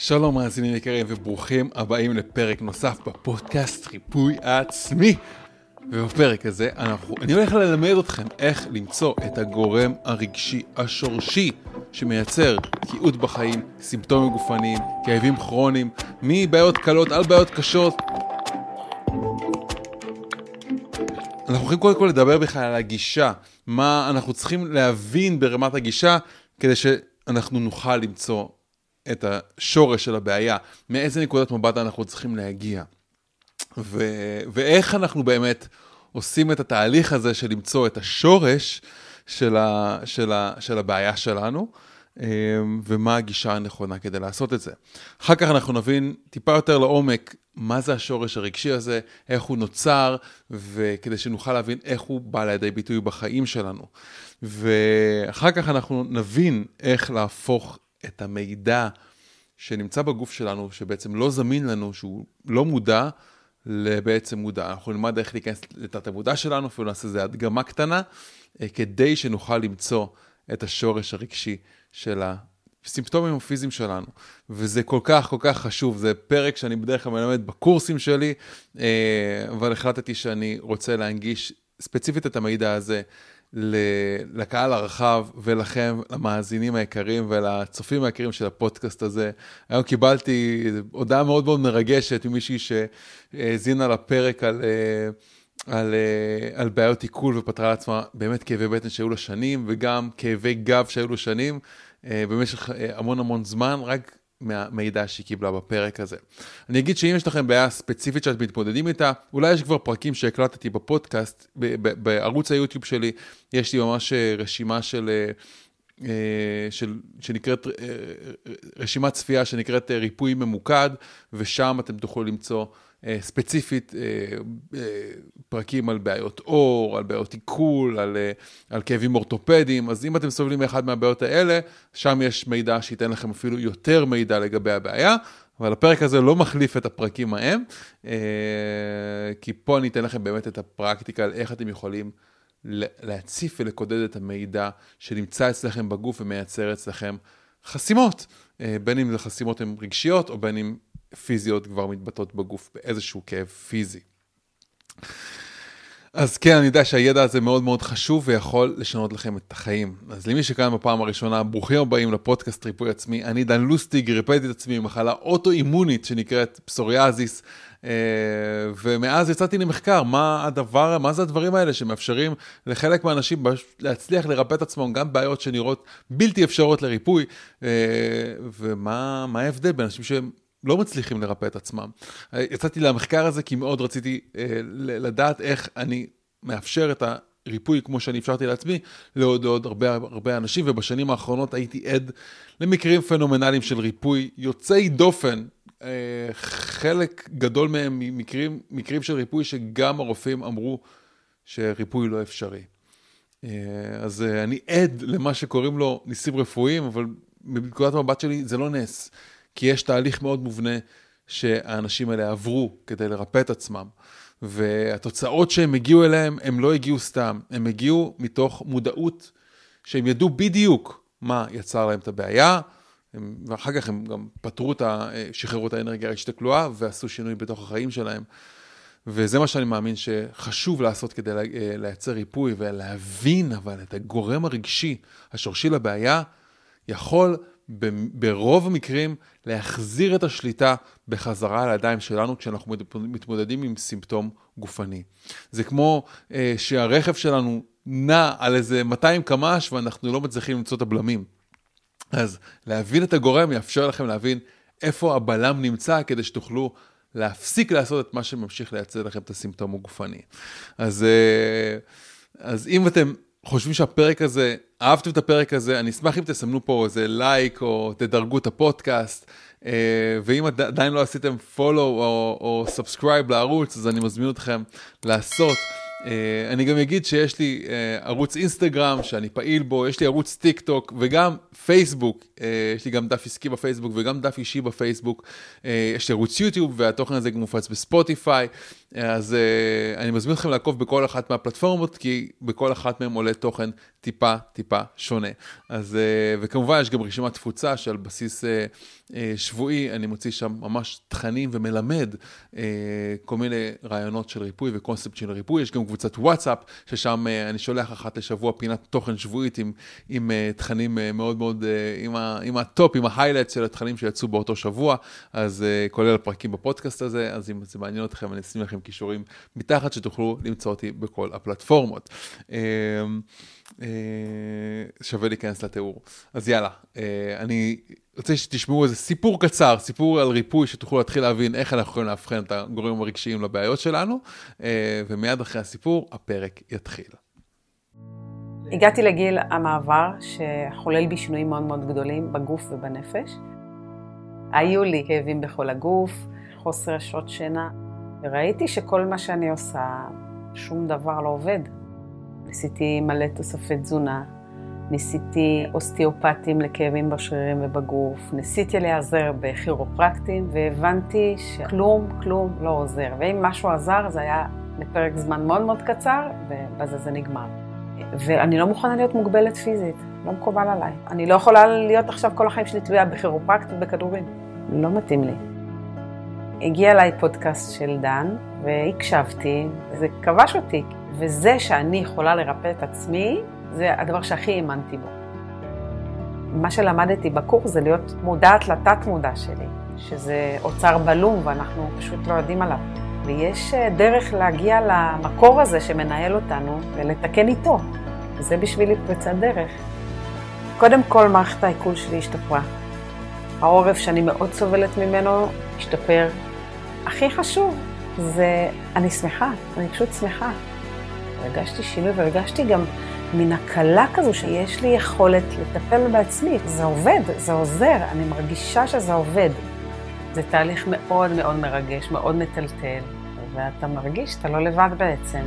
שלום מאזינים יקרים וברוכים הבאים לפרק נוסף בפודקאסט חיפוי עצמי. ובפרק הזה אנחנו, אני הולך ללמד אתכם איך למצוא את הגורם הרגשי השורשי שמייצר תקיעות בחיים, סימפטומים גופניים, כאבים כרוניים, מבעיות קלות על בעיות קשות. אנחנו הולכים קודם כל לדבר בכלל על הגישה, מה אנחנו צריכים להבין ברמת הגישה כדי שאנחנו נוכל למצוא את השורש של הבעיה, מאיזה נקודת מבט אנחנו צריכים להגיע. ו... ואיך אנחנו באמת עושים את התהליך הזה של למצוא את השורש של, ה... של, ה... של הבעיה שלנו, אמ, ומה הגישה הנכונה כדי לעשות את זה. אחר כך אנחנו נבין טיפה יותר לעומק מה זה השורש הרגשי הזה, איך הוא נוצר, וכדי שנוכל להבין איך הוא בא לידי ביטוי בחיים שלנו. ואחר כך אנחנו נבין איך להפוך את המידע שנמצא בגוף שלנו, שבעצם לא זמין לנו, שהוא לא מודע, לבעצם מודע. אנחנו נלמד איך להיכנס לתת המודע שלנו, אפילו נעשה איזה הדגמה קטנה, אה, כדי שנוכל למצוא את השורש הרגשי של הסימפטומים הפיזיים שלנו. וזה כל כך כל כך חשוב, זה פרק שאני בדרך כלל מלמד בקורסים שלי, אה, אבל החלטתי שאני רוצה להנגיש ספציפית את המידע הזה לקהל הרחב ולכם, למאזינים היקרים ולצופים היקרים של הפודקאסט הזה. היום קיבלתי הודעה מאוד מאוד מרגשת ממישהי שהאזינה לפרק על... אה, על, אה, על בעיות עיכול ופתרה לעצמה באמת כאבי בטן שהיו לה שנים וגם כאבי גב שהיו לה שנים אה, במשך המון המון זמן, רק מהמידע שהיא קיבלה בפרק הזה. אני אגיד שאם יש לכם בעיה ספציפית שאת מתמודדים איתה, אולי יש כבר פרקים שהקלטתי בפודקאסט, בערוץ היוטיוב שלי, יש לי ממש אה, רשימה של... אה, אה, של, שנקראת, רשימת צפייה שנקראת ריפוי ממוקד, ושם אתם תוכלו למצוא ספציפית אה, אה, פרקים על בעיות עור, על בעיות עיכול, על, על כאבים אורתופדיים, אז אם אתם סובלים מאחד מהבעיות האלה, שם יש מידע שייתן לכם אפילו יותר מידע לגבי הבעיה. אבל הפרק הזה לא מחליף את הפרקים ההם, כי פה אני אתן לכם באמת את הפרקטיקה על איך אתם יכולים להציף ולקודד את המידע שנמצא אצלכם בגוף ומייצר אצלכם חסימות, בין אם זה חסימות הן רגשיות או בין אם פיזיות כבר מתבטאות בגוף באיזשהו כאב פיזי. אז כן, אני יודע שהידע הזה מאוד מאוד חשוב ויכול לשנות לכם את החיים. אז למי שכאן בפעם הראשונה, ברוכים הבאים לפודקאסט ריפוי עצמי. אני דן לוסטיג, ריפאתי את עצמי ממחלה אוטואימונית שנקראת פסוריאזיס, אה, ומאז יצאתי למחקר, מה הדבר, מה זה הדברים האלה שמאפשרים לחלק מהאנשים להצליח לרפא את עצמם, גם בעיות שנראות בלתי אפשרות לריפוי, אה, ומה ההבדל בין אנשים שהם... לא מצליחים לרפא את עצמם. יצאתי למחקר הזה כי מאוד רציתי אה, לדעת איך אני מאפשר את הריפוי כמו שאני אפשרתי לעצמי לעוד עוד הרבה הרבה אנשים, ובשנים האחרונות הייתי עד למקרים פנומנליים של ריפוי יוצאי דופן. אה, חלק גדול מהם מקרים, מקרים של ריפוי שגם הרופאים אמרו שריפוי לא אפשרי. אה, אז אני עד למה שקוראים לו ניסים רפואיים, אבל מנקודת המבט שלי זה לא נס. כי יש תהליך מאוד מובנה שהאנשים האלה עברו כדי לרפא את עצמם. והתוצאות שהם הגיעו אליהם, הם לא הגיעו סתם, הם הגיעו מתוך מודעות שהם ידעו בדיוק מה יצר להם את הבעיה, הם, ואחר כך הם גם פתרו את ה... שחררו את האנרגיה הרגשית הכלואה ועשו שינוי בתוך החיים שלהם. וזה מה שאני מאמין שחשוב לעשות כדי לייצר ריפוי ולהבין אבל את הגורם הרגשי, השורשי לבעיה, יכול ברוב המקרים להחזיר את השליטה בחזרה לידיים שלנו כשאנחנו מתמודדים עם סימפטום גופני. זה כמו אה, שהרכב שלנו נע על איזה 200 קמ"ש ואנחנו לא מצליחים למצוא את הבלמים. אז להבין את הגורם יאפשר לכם להבין איפה הבלם נמצא כדי שתוכלו להפסיק לעשות את מה שממשיך לייצר לכם את הסימפטום הגופני. אז, אה, אז אם אתם חושבים שהפרק הזה, אהבתם את הפרק הזה, אני אשמח אם תסמנו פה איזה לייק או תדרגו את הפודקאסט. אה, ואם עדיין לא עשיתם follow או, subscribe לערוץ, אז אני מזמין אתכם לעשות. אה, אני גם אגיד שיש לי אה, ערוץ אינסטגרם שאני פעיל בו, יש לי ערוץ טיק טוק וגם פייסבוק, יש לי גם דף עסקי בפייסבוק וגם דף אישי בפייסבוק, יש לי ערוץ יוטיוב והתוכן הזה גם מופץ בספוטיפיי, אז uh, אני מזמין אתכם לעקוב בכל אחת מהפלטפורמות, כי בכל אחת מהן עולה תוכן טיפה טיפה שונה. אז, uh, וכמובן יש גם רשימת תפוצה שעל בסיס uh, שבועי, אני מוציא שם ממש תכנים ומלמד כל מיני רעיונות של ריפוי וקונספט של ריפוי. יש גם קבוצת וואטסאפ, ששם אני שולח אחת לשבוע פינת תוכן שבועית עם, עם תכנים מאוד מאוד, עם, ה, עם ה top, עם ה highlight של התכנים שיצאו באותו שבוע, אז כולל הפרקים בפודקאסט הזה, אז אם זה מעניין אתכם, אני אשים לכם קישורים מתחת שתוכלו למצוא אותי בכל הפלטפורמות. אה, אה, שווה להיכנס לתיאור. אז יאללה, אה, אני רוצה שתשמעו איזה סיפור קצר, סיפור על ריפוי, שתוכלו להתחיל להבין איך אנחנו יכולים לאבחן את הגורמים הרגשיים לבעיות שלנו, ומיד אחרי הסיפור, הפרק יתחיל. הגעתי לגיל המעבר שחולל בי שינויים מאוד מאוד גדולים בגוף ובנפש. היו לי כאבים בכל הגוף, חוסר שעות שינה, וראיתי שכל מה שאני עושה, שום דבר לא עובד. ניסיתי מלא תוספי תזונה, ניסיתי אוסטיאופטים לכאבים בשרירים ובגוף, ניסיתי להיעזר בכירופרקטים, והבנתי שכלום, כלום לא עוזר. ואם משהו עזר, זה היה לפרק זמן מאוד מאוד קצר, ובזה זה נגמר. ואני לא מוכנה להיות מוגבלת פיזית, לא מקובל עליי. אני לא יכולה להיות עכשיו כל החיים שלי תלויה בכירופרקט ובכדורים. לא מתאים לי. הגיע אליי פודקאסט של דן, והקשבתי, זה כבש אותי. וזה שאני יכולה לרפא את עצמי, זה הדבר שהכי האמנתי בו. מה שלמדתי בקורס זה להיות מודעת לתת-מודע שלי, שזה אוצר בלום ואנחנו פשוט לא יודעים עליו. ויש אה, דרך להגיע למקור הזה שמנהל אותנו ולתקן איתו. וזה בשבילי פריצת דרך. קודם כל, מערכת העיכול שלי השתפרה. העורף שאני מאוד סובלת ממנו השתפר. הכי חשוב זה, אני שמחה, אני פשוט שמחה. הרגשתי שינוי והרגשתי גם מין הקלה כזו שיש לי יכולת לטפל בעצמי. זה עובד, זה עוזר, אני מרגישה שזה עובד. זה תהליך מאוד מאוד מרגש, מאוד מטלטל, ואתה מרגיש שאתה לא לבד בעצם.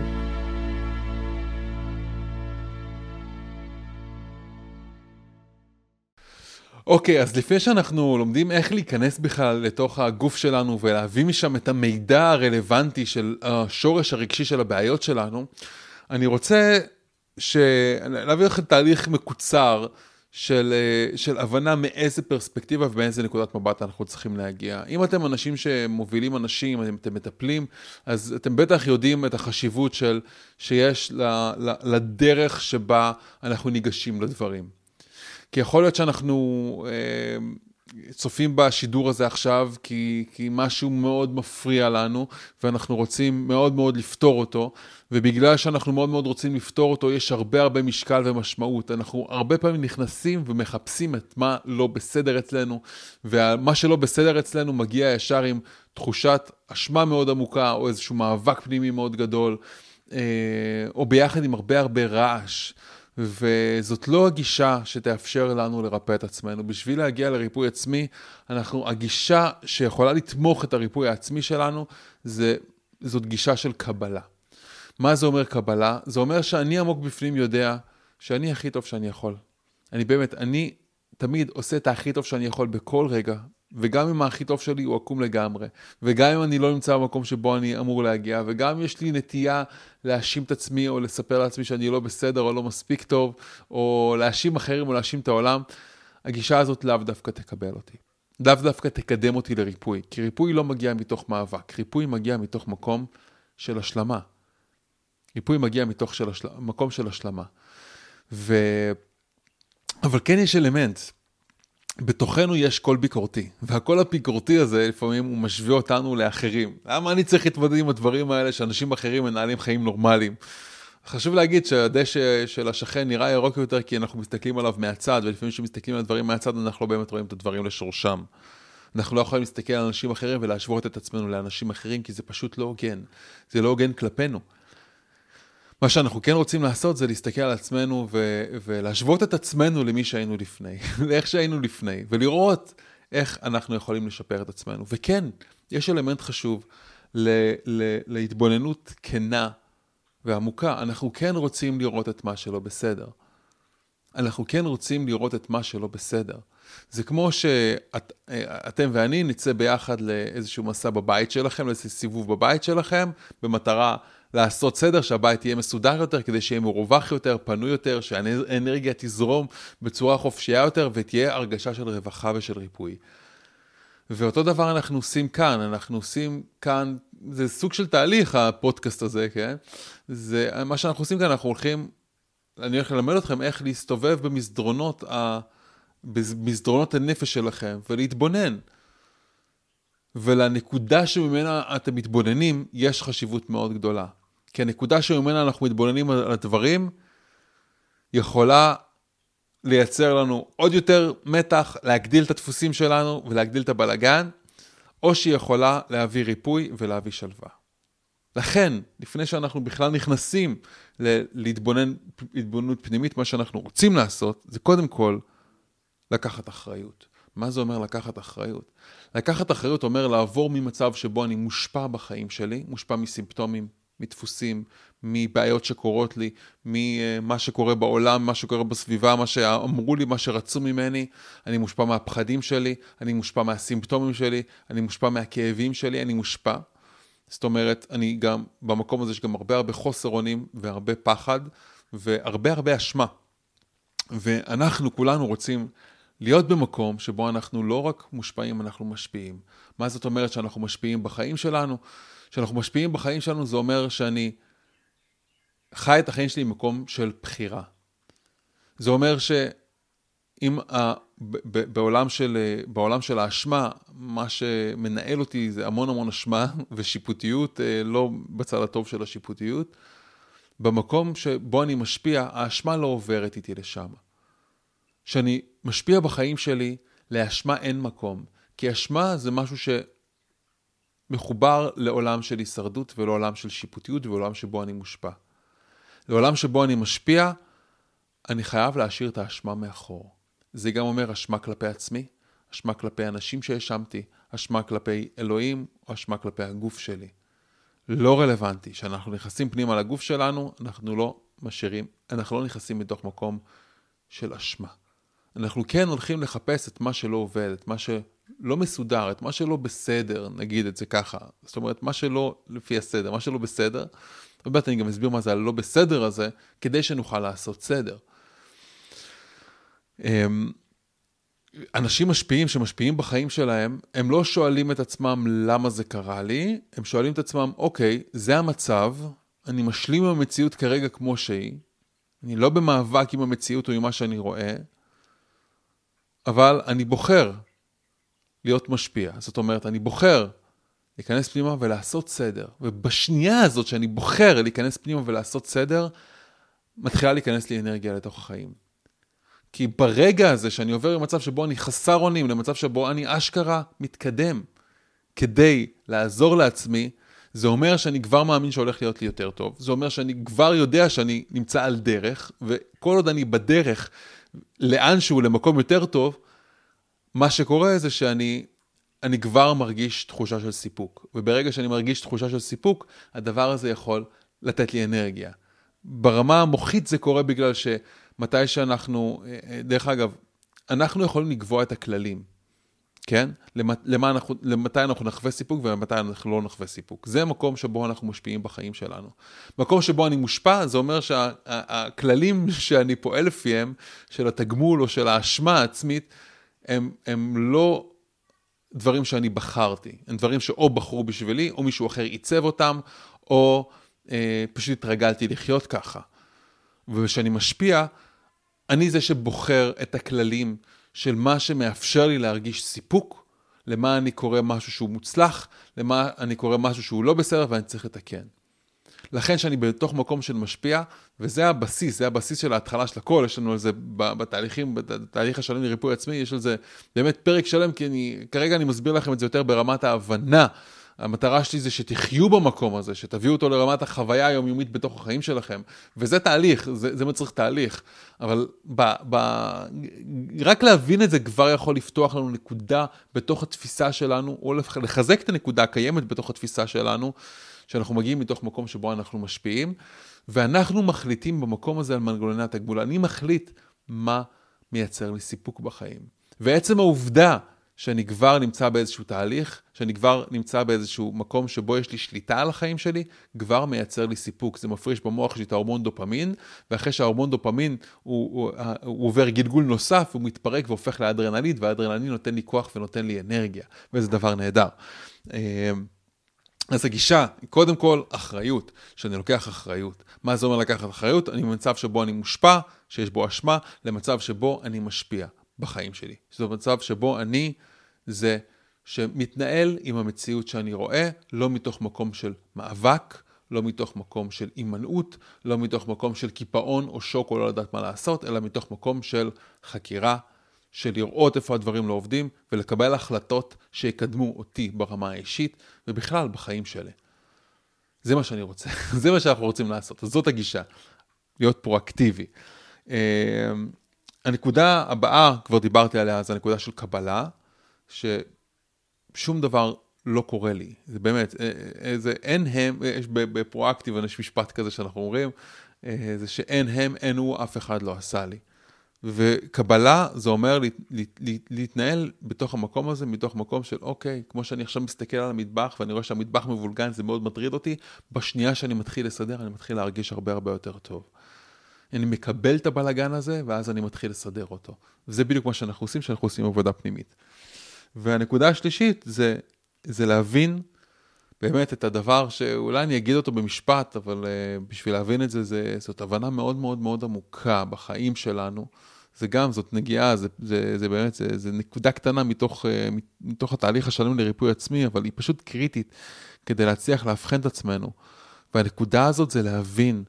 אוקיי, אז לפני שאנחנו לומדים איך להיכנס בכלל לתוך הגוף שלנו ולהביא משם את המידע הרלוונטי של השורש הרגשי של הבעיות שלנו, אני רוצה ש... להביא לכם תהליך מקוצר של, של הבנה מאיזה פרספקטיבה ובאיזה נקודת מבט אנחנו צריכים להגיע. אם אתם אנשים שמובילים אנשים, אם אתם מטפלים, אז אתם בטח יודעים את החשיבות של, שיש ל, ל, לדרך שבה אנחנו ניגשים לדברים. כי יכול להיות שאנחנו אה, צופים בשידור הזה עכשיו כי, כי משהו מאוד מפריע לנו, ואנחנו רוצים מאוד מאוד לפתור אותו, ובגלל שאנחנו מאוד מאוד רוצים לפתור אותו, יש הרבה הרבה משקל ומשמעות. אנחנו הרבה פעמים נכנסים ומחפשים את מה לא בסדר אצלנו, ומה שלא בסדר אצלנו מגיע ישר עם תחושת אשמה מאוד עמוקה, או איזשהו מאבק פנימי מאוד גדול, אה, או ביחד עם הרבה הרבה רעש. וזאת לא הגישה שתאפשר לנו לרפא את עצמנו. בשביל להגיע לריפוי עצמי, אנחנו, הגישה שיכולה לתמוך את הריפוי העצמי שלנו, זה, זאת גישה של קבלה. מה זה אומר קבלה? זה אומר שאני עמוק בפנים יודע שאני הכי טוב שאני יכול. אני באמת, אני תמיד עושה את הכי טוב שאני יכול בכל רגע, וגם אם הכי טוב שלי הוא עקום לגמרי, וגם אם אני לא נמצא במקום שבו אני אמור להגיע, וגם אם יש לי נטייה להאשים את עצמי, או לספר לעצמי שאני לא בסדר, או לא מספיק טוב, או להאשים אחרים, או להאשים את העולם, הגישה הזאת לאו דווקא תקבל אותי. לאו דווקא תקדם אותי לריפוי, כי ריפוי לא מגיע מתוך מאבק, ריפוי מגיע מתוך מקום של השלמה. ריפוי מגיע מתוך של השל... מקום של השלמה. ו... אבל כן יש אלמנט, בתוכנו יש קול ביקורתי, והקול הביקורתי הזה לפעמים הוא משווה אותנו לאחרים. למה אני צריך להתמודד עם הדברים האלה שאנשים אחרים מנהלים חיים נורמליים? חשוב להגיד שהדשא של השכן נראה ירוק יותר כי אנחנו מסתכלים עליו מהצד, ולפעמים כשמסתכלים על דברים מהצד אנחנו לא באמת רואים את הדברים לשורשם. אנחנו לא יכולים להסתכל על אנשים אחרים ולהשוות את עצמנו לאנשים אחרים כי זה פשוט לא הוגן. זה לא הוגן כלפינו. מה שאנחנו כן רוצים לעשות זה להסתכל על עצמנו ו- ולהשוות את עצמנו למי שהיינו לפני, לאיך שהיינו לפני, ולראות איך אנחנו יכולים לשפר את עצמנו. וכן, יש אלמנט חשוב ל- ל- להתבוננות כנה ועמוקה. אנחנו כן רוצים לראות את מה שלא בסדר. אנחנו כן רוצים לראות את מה שלא בסדר. זה כמו שאתם ואני נצא ביחד לאיזשהו מסע בבית שלכם, לאיזשהו סיבוב בבית שלכם, במטרה לעשות סדר, שהבית יהיה מסודר יותר, כדי שיהיה מרווח יותר, פנוי יותר, שהאנרגיה תזרום בצורה חופשייה יותר, ותהיה הרגשה של רווחה ושל ריפוי. ואותו דבר אנחנו עושים כאן, אנחנו עושים כאן, זה סוג של תהליך, הפודקאסט הזה, כן? זה, מה שאנחנו עושים כאן, אנחנו הולכים, אני הולך ללמד אתכם איך להסתובב במסדרונות, ה, במסדרונות הנפש שלכם, ולהתבונן. ולנקודה שממנה אתם מתבוננים, יש חשיבות מאוד גדולה. כי הנקודה שממנה אנחנו מתבוננים על הדברים, יכולה לייצר לנו עוד יותר מתח, להגדיל את הדפוסים שלנו ולהגדיל את הבלגן, או שהיא יכולה להביא ריפוי ולהביא שלווה. לכן, לפני שאנחנו בכלל נכנסים להתבונן התבוננות פנימית, מה שאנחנו רוצים לעשות, זה קודם כל לקחת אחריות. מה זה אומר לקחת אחריות? לקחת אחריות אומר לעבור ממצב שבו אני מושפע בחיים שלי, מושפע מסימפטומים, מדפוסים, מבעיות שקורות לי, ממה שקורה בעולם, מה שקורה בסביבה, מה שאמרו לי, מה שרצו ממני. אני מושפע מהפחדים שלי, אני מושפע מהסימפטומים שלי, אני מושפע מהכאבים שלי, אני מושפע. זאת אומרת, אני גם, במקום הזה יש גם הרבה הרבה חוסר אונים והרבה פחד והרבה הרבה אשמה. ואנחנו כולנו רוצים להיות במקום שבו אנחנו לא רק מושפעים, אנחנו משפיעים. מה זאת אומרת שאנחנו משפיעים בחיים שלנו? כשאנחנו משפיעים בחיים שלנו זה אומר שאני חי את החיים שלי במקום של בחירה. זה אומר שאם ה... בעולם של, בעולם של האשמה, מה שמנהל אותי זה המון המון אשמה ושיפוטיות, אה, לא בצד הטוב של השיפוטיות. במקום שבו אני משפיע, האשמה לא עוברת איתי לשם. כשאני משפיע בחיים שלי, לאשמה אין מקום. כי אשמה זה משהו שמחובר לעולם של הישרדות ולעולם של שיפוטיות ולעולם שבו אני מושפע. לעולם שבו אני משפיע, אני חייב להשאיר את האשמה מאחור. זה גם אומר אשמה כלפי עצמי, אשמה כלפי אנשים שהאשמתי, אשמה כלפי אלוהים או אשמה כלפי הגוף שלי. לא רלוונטי. כשאנחנו נכנסים פנימה לגוף שלנו, אנחנו לא משאירים, אנחנו לא נכנסים מתוך מקום של אשמה. אנחנו כן הולכים לחפש את מה שלא עובד, את מה שלא מסודר, את מה שלא בסדר, נגיד את זה ככה. זאת אומרת, מה שלא לפי הסדר, מה שלא בסדר. מעט אני גם אסביר מה זה הלא בסדר הזה, כדי שנוכל לעשות סדר. אמ, אנשים משפיעים שמשפיעים בחיים שלהם, הם לא שואלים את עצמם למה זה קרה לי, הם שואלים את עצמם, אוקיי, זה המצב, אני משלים עם המציאות כרגע כמו שהיא, אני לא במאבק עם המציאות או עם מה שאני רואה, אבל אני בוחר להיות משפיע. זאת אומרת, אני בוחר להיכנס פנימה ולעשות סדר. ובשנייה הזאת שאני בוחר להיכנס פנימה ולעשות סדר, מתחילה להיכנס לי אנרגיה לתוך החיים. כי ברגע הזה שאני עובר ממצב שבו אני חסר אונים למצב שבו אני אשכרה מתקדם כדי לעזור לעצמי, זה אומר שאני כבר מאמין שהולך להיות לי יותר טוב. זה אומר שאני כבר יודע שאני נמצא על דרך, וכל עוד אני בדרך לאנשהו, למקום יותר טוב, מה שקורה זה שאני אני כבר מרגיש תחושה של סיפוק. וברגע שאני מרגיש תחושה של סיפוק, הדבר הזה יכול לתת לי אנרגיה. ברמה המוחית זה קורה בגלל שמתי שאנחנו, אה, אה, דרך אגב, אנחנו יכולים לקבוע את הכללים, כן? למה אנחנו, למתי אנחנו נחווה סיפוק ומתי אנחנו לא נחווה סיפוק. זה מקום שבו אנחנו משפיעים בחיים שלנו. מקום שבו אני מושפע, זה אומר שהכללים שה, שאני פועל לפיהם, של התגמול או של האשמה העצמית, הם, הם לא דברים שאני בחרתי, הם דברים שאו בחרו בשבילי, או מישהו אחר עיצב אותם, או אה, פשוט התרגלתי לחיות ככה. וכשאני משפיע, אני זה שבוחר את הכללים של מה שמאפשר לי להרגיש סיפוק, למה אני קורא משהו שהוא מוצלח, למה אני קורא משהו שהוא לא בסדר ואני צריך לתקן. לכן שאני בתוך מקום של משפיע, וזה הבסיס, זה הבסיס של ההתחלה של הכל, יש לנו על זה בתהליכים, בתהליך השלם לריפוי עצמי, יש על זה באמת פרק שלם, כי אני, כרגע אני מסביר לכם את זה יותר ברמת ההבנה. המטרה שלי זה שתחיו במקום הזה, שתביאו אותו לרמת החוויה היומיומית בתוך החיים שלכם. וזה תהליך, זה, זה מצריך תהליך. אבל ב, ב, רק להבין את זה כבר יכול לפתוח לנו נקודה בתוך התפיסה שלנו, או לחזק את הנקודה הקיימת בתוך התפיסה שלנו, שאנחנו מגיעים מתוך מקום שבו אנחנו משפיעים, ואנחנו מחליטים במקום הזה על מנגנוני התגמול. אני מחליט מה מייצר לי סיפוק בחיים. ועצם העובדה שאני כבר נמצא באיזשהו תהליך, שאני כבר נמצא באיזשהו מקום שבו יש לי שליטה על החיים שלי, כבר מייצר לי סיפוק. זה מפריש במוח שלי את ההורמון דופמין, ואחרי שההורמון דופמין הוא, הוא, הוא עובר גלגול נוסף, הוא מתפרק והופך לאדרנלין, והאדרנלין נותן לי כוח ונותן לי אנרגיה, וזה דבר נהדר. אז הגישה היא קודם כל אחריות, שאני לוקח אחריות. מה זה אומר לקחת אחריות? אני במצב שבו אני מושפע, שיש בו אשמה, למצב שבו אני משפיע בחיים שלי. שזה מצב שבו אני זה שמתנהל עם המציאות שאני רואה, לא מתוך מקום של מאבק, לא מתוך מקום של הימנעות, לא מתוך מקום של קיפאון או שוק או לא לדעת מה לעשות, אלא מתוך מקום של חקירה, של לראות איפה הדברים לא עובדים ולקבל החלטות שיקדמו אותי ברמה האישית ובכלל בחיים שלי. זה מה שאני רוצה, זה מה שאנחנו רוצים לעשות, אז זאת הגישה, להיות פרואקטיבי. אה, הנקודה הבאה, כבר דיברתי עליה, זה הנקודה של קבלה, ששום דבר לא קורה לי. זה באמת, אה, אה, זה אין הם, יש בפרואקטיב, יש משפט כזה שאנחנו אומרים, זה שאין הם, אין הוא, אף אחד לא עשה לי. וקבלה זה אומר להתנהל בתוך המקום הזה, מתוך מקום של אוקיי, כמו שאני עכשיו מסתכל על המטבח ואני רואה שהמטבח מבולגן, זה מאוד מטריד אותי, בשנייה שאני מתחיל לסדר, אני מתחיל להרגיש הרבה הרבה יותר טוב. אני מקבל את הבלגן הזה, ואז אני מתחיל לסדר אותו. וזה בדיוק מה שאנחנו עושים, שאנחנו עושים עבודה פנימית. והנקודה השלישית זה, זה להבין באמת את הדבר שאולי אני אגיד אותו במשפט, אבל uh, בשביל להבין את זה, זה, זאת הבנה מאוד מאוד מאוד עמוקה בחיים שלנו. זה גם, זאת נגיעה, זה, זה, זה באמת, זה, זה נקודה קטנה מתוך, uh, מתוך התהליך השלם לריפוי עצמי, אבל היא פשוט קריטית כדי להצליח לאבחן את עצמנו. והנקודה הזאת זה להבין